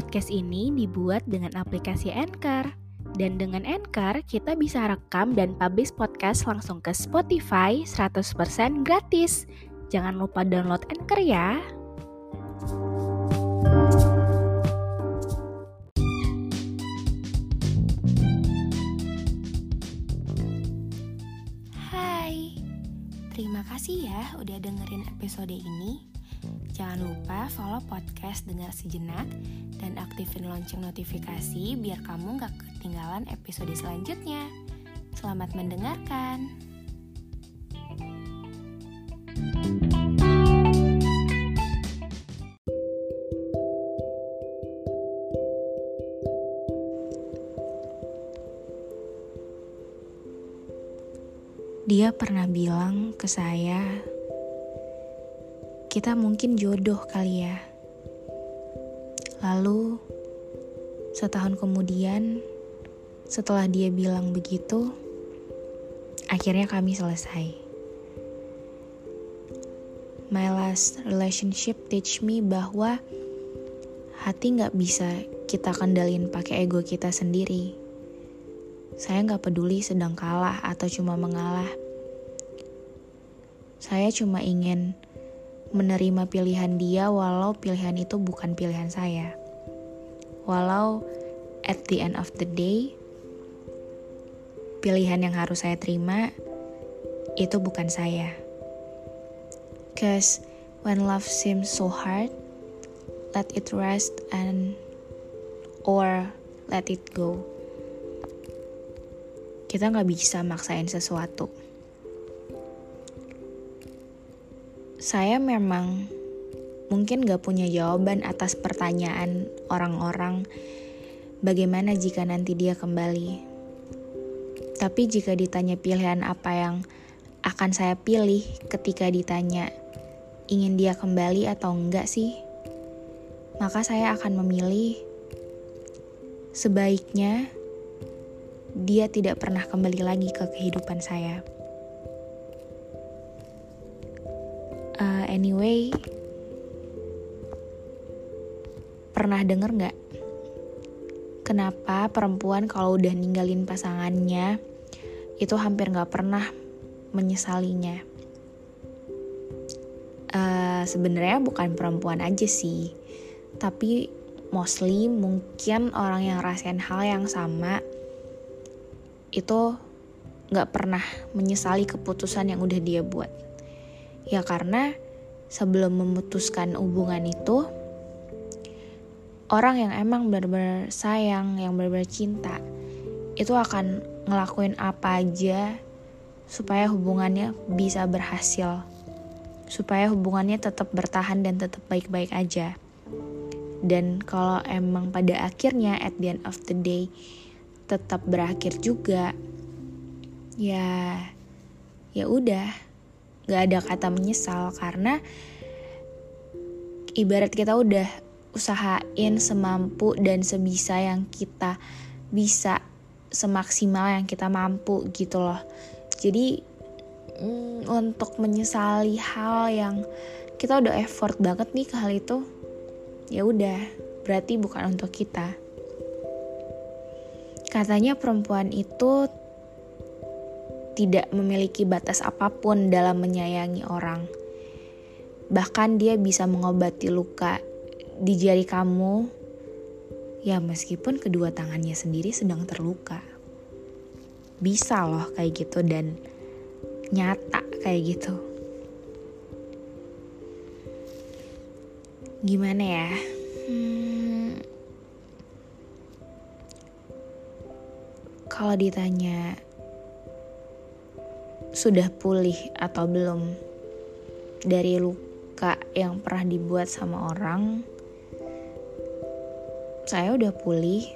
Podcast ini dibuat dengan aplikasi Anchor. Dan dengan Anchor, kita bisa rekam dan publish podcast langsung ke Spotify 100% gratis. Jangan lupa download Anchor ya. Hai, terima kasih ya udah dengerin episode ini. Jangan lupa follow podcast Dengar Sejenak dan aktifin lonceng notifikasi biar kamu gak ketinggalan episode selanjutnya. Selamat mendengarkan. Dia pernah bilang ke saya, kita mungkin jodoh kali ya. Lalu, setahun kemudian, setelah dia bilang begitu, akhirnya kami selesai. My last relationship teach me bahwa hati nggak bisa kita kendalin pakai ego kita sendiri. Saya nggak peduli sedang kalah atau cuma mengalah. Saya cuma ingin menerima pilihan dia walau pilihan itu bukan pilihan saya. Walau at the end of the day, pilihan yang harus saya terima itu bukan saya. Cause when love seems so hard, let it rest and or let it go. Kita nggak bisa maksain sesuatu. Saya memang mungkin gak punya jawaban atas pertanyaan orang-orang bagaimana jika nanti dia kembali. Tapi jika ditanya pilihan apa yang akan saya pilih ketika ditanya ingin dia kembali atau enggak sih, maka saya akan memilih sebaiknya dia tidak pernah kembali lagi ke kehidupan saya. Uh, anyway, pernah denger nggak? Kenapa perempuan kalau udah ninggalin pasangannya itu hampir nggak pernah menyesalinya? Uh, Sebenarnya bukan perempuan aja sih, tapi mostly mungkin orang yang rasain hal yang sama itu nggak pernah menyesali keputusan yang udah dia buat. Ya karena sebelum memutuskan hubungan itu, orang yang emang benar-benar sayang, yang benar-benar cinta, itu akan ngelakuin apa aja supaya hubungannya bisa berhasil. Supaya hubungannya tetap bertahan dan tetap baik-baik aja. Dan kalau emang pada akhirnya at the end of the day tetap berakhir juga ya ya udah nggak ada kata menyesal karena ibarat kita udah usahain semampu dan sebisa yang kita bisa semaksimal yang kita mampu gitu loh. Jadi mm, untuk menyesali hal yang kita udah effort banget nih ke hal itu ya udah berarti bukan untuk kita. Katanya perempuan itu tidak memiliki batas apa pun dalam menyayangi orang. Bahkan dia bisa mengobati luka di jari kamu, ya meskipun kedua tangannya sendiri sedang terluka. Bisa loh kayak gitu dan nyata kayak gitu. Gimana ya? Hmm, kalau ditanya sudah pulih atau belum dari luka yang pernah dibuat sama orang, saya udah pulih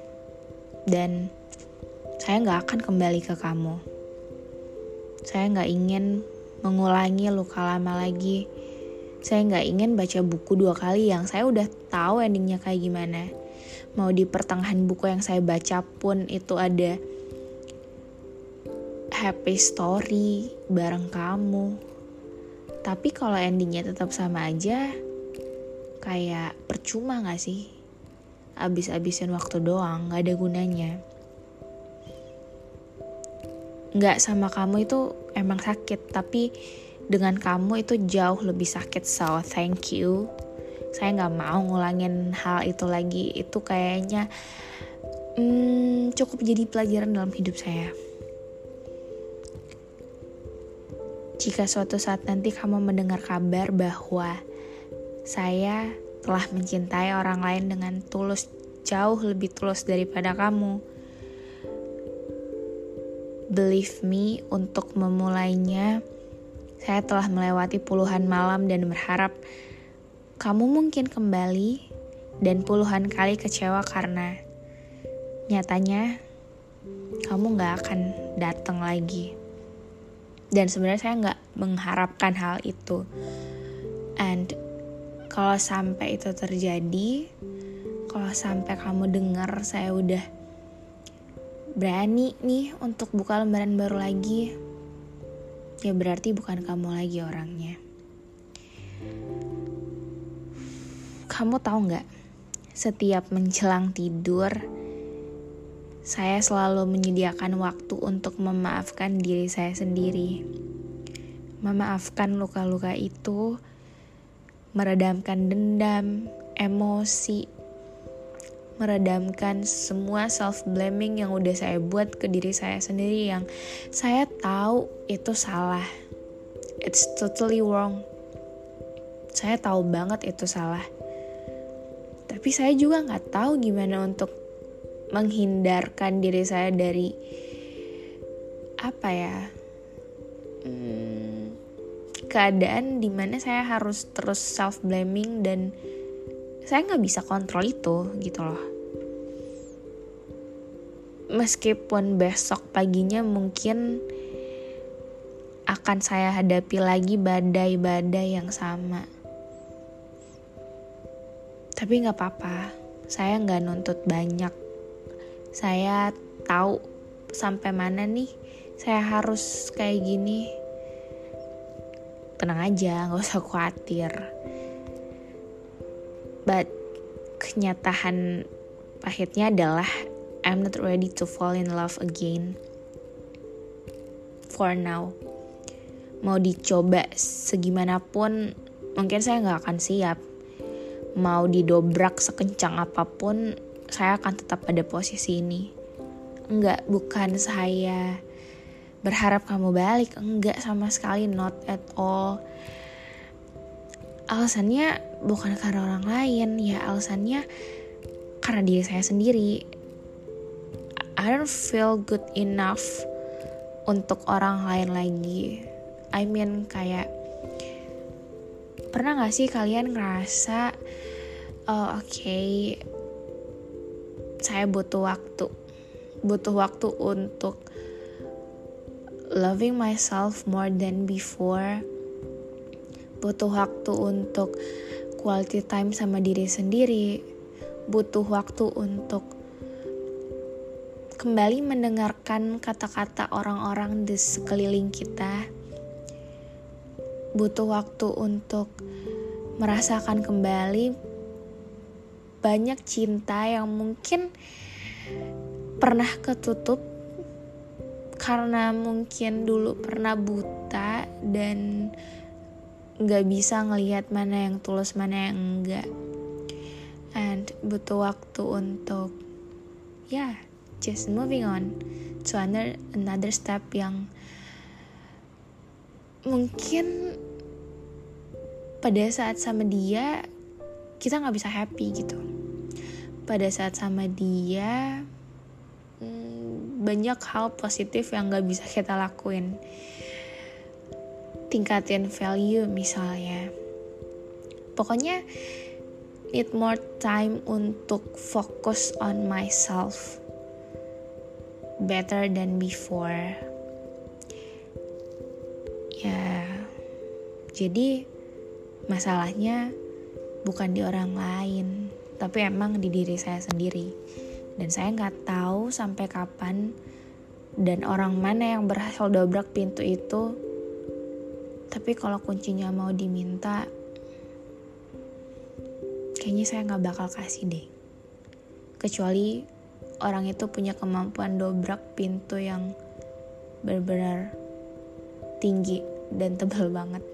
dan saya nggak akan kembali ke kamu. Saya nggak ingin mengulangi luka lama lagi. Saya nggak ingin baca buku dua kali yang saya udah tahu endingnya kayak gimana. Mau di pertengahan buku yang saya baca pun itu ada happy story bareng kamu. Tapi kalau endingnya tetap sama aja, kayak percuma gak sih? Abis-abisin waktu doang, gak ada gunanya. Gak sama kamu itu emang sakit, tapi dengan kamu itu jauh lebih sakit. So, thank you. Saya gak mau ngulangin hal itu lagi. Itu kayaknya hmm, cukup jadi pelajaran dalam hidup saya. Jika suatu saat nanti kamu mendengar kabar bahwa saya telah mencintai orang lain dengan tulus, jauh lebih tulus daripada kamu, believe me, untuk memulainya, saya telah melewati puluhan malam dan berharap kamu mungkin kembali dan puluhan kali kecewa karena nyatanya kamu gak akan datang lagi dan sebenarnya saya nggak mengharapkan hal itu. And kalau sampai itu terjadi kalau sampai kamu dengar saya udah berani nih untuk buka lembaran baru lagi ya berarti bukan kamu lagi orangnya. Kamu tahu nggak setiap menjelang tidur saya selalu menyediakan waktu untuk memaafkan diri saya sendiri. Memaafkan luka-luka itu, meredamkan dendam, emosi, meredamkan semua self-blaming yang udah saya buat ke diri saya sendiri yang saya tahu itu salah. It's totally wrong. Saya tahu banget itu salah. Tapi saya juga nggak tahu gimana untuk menghindarkan diri saya dari apa ya hmm, keadaan di mana saya harus terus self blaming dan saya nggak bisa kontrol itu gitu loh. Meskipun besok paginya mungkin akan saya hadapi lagi badai-badai yang sama. Tapi nggak apa-apa saya nggak nuntut banyak saya tahu sampai mana nih. Saya harus kayak gini. Tenang aja nggak usah khawatir. But kenyataan pahitnya adalah I'm not ready to fall in love again. For now. Mau dicoba segimanapun mungkin saya nggak akan siap. Mau didobrak sekencang apa pun saya akan tetap pada posisi ini. Enggak, bukan saya berharap kamu balik. Enggak sama sekali, not at all. Alasannya bukan karena orang lain, ya alasannya karena diri saya sendiri. I don't feel good enough untuk orang lain lagi. I mean kayak pernah gak sih kalian ngerasa oh oke okay, saya butuh waktu. Butuh waktu untuk loving myself more than before. Butuh waktu untuk quality time sama diri sendiri. Butuh waktu untuk kembali mendengarkan kata-kata orang-orang di sekeliling kita. Butuh waktu untuk merasakan kembali banyak cinta yang mungkin pernah ketutup karena mungkin dulu pernah buta dan nggak bisa ngelihat mana yang tulus mana yang enggak. And butuh waktu untuk ya yeah, just moving on to another another step yang mungkin pada saat sama dia kita nggak bisa happy gitu. Pada saat sama dia hmm, banyak hal positif yang gak bisa kita lakuin. Tingkatin value misalnya. Pokoknya need more time untuk fokus on myself better than before. Ya jadi masalahnya bukan di orang lain tapi emang di diri saya sendiri. Dan saya nggak tahu sampai kapan dan orang mana yang berhasil dobrak pintu itu. Tapi kalau kuncinya mau diminta kayaknya saya nggak bakal kasih deh. Kecuali orang itu punya kemampuan dobrak pintu yang benar-benar tinggi dan tebal banget.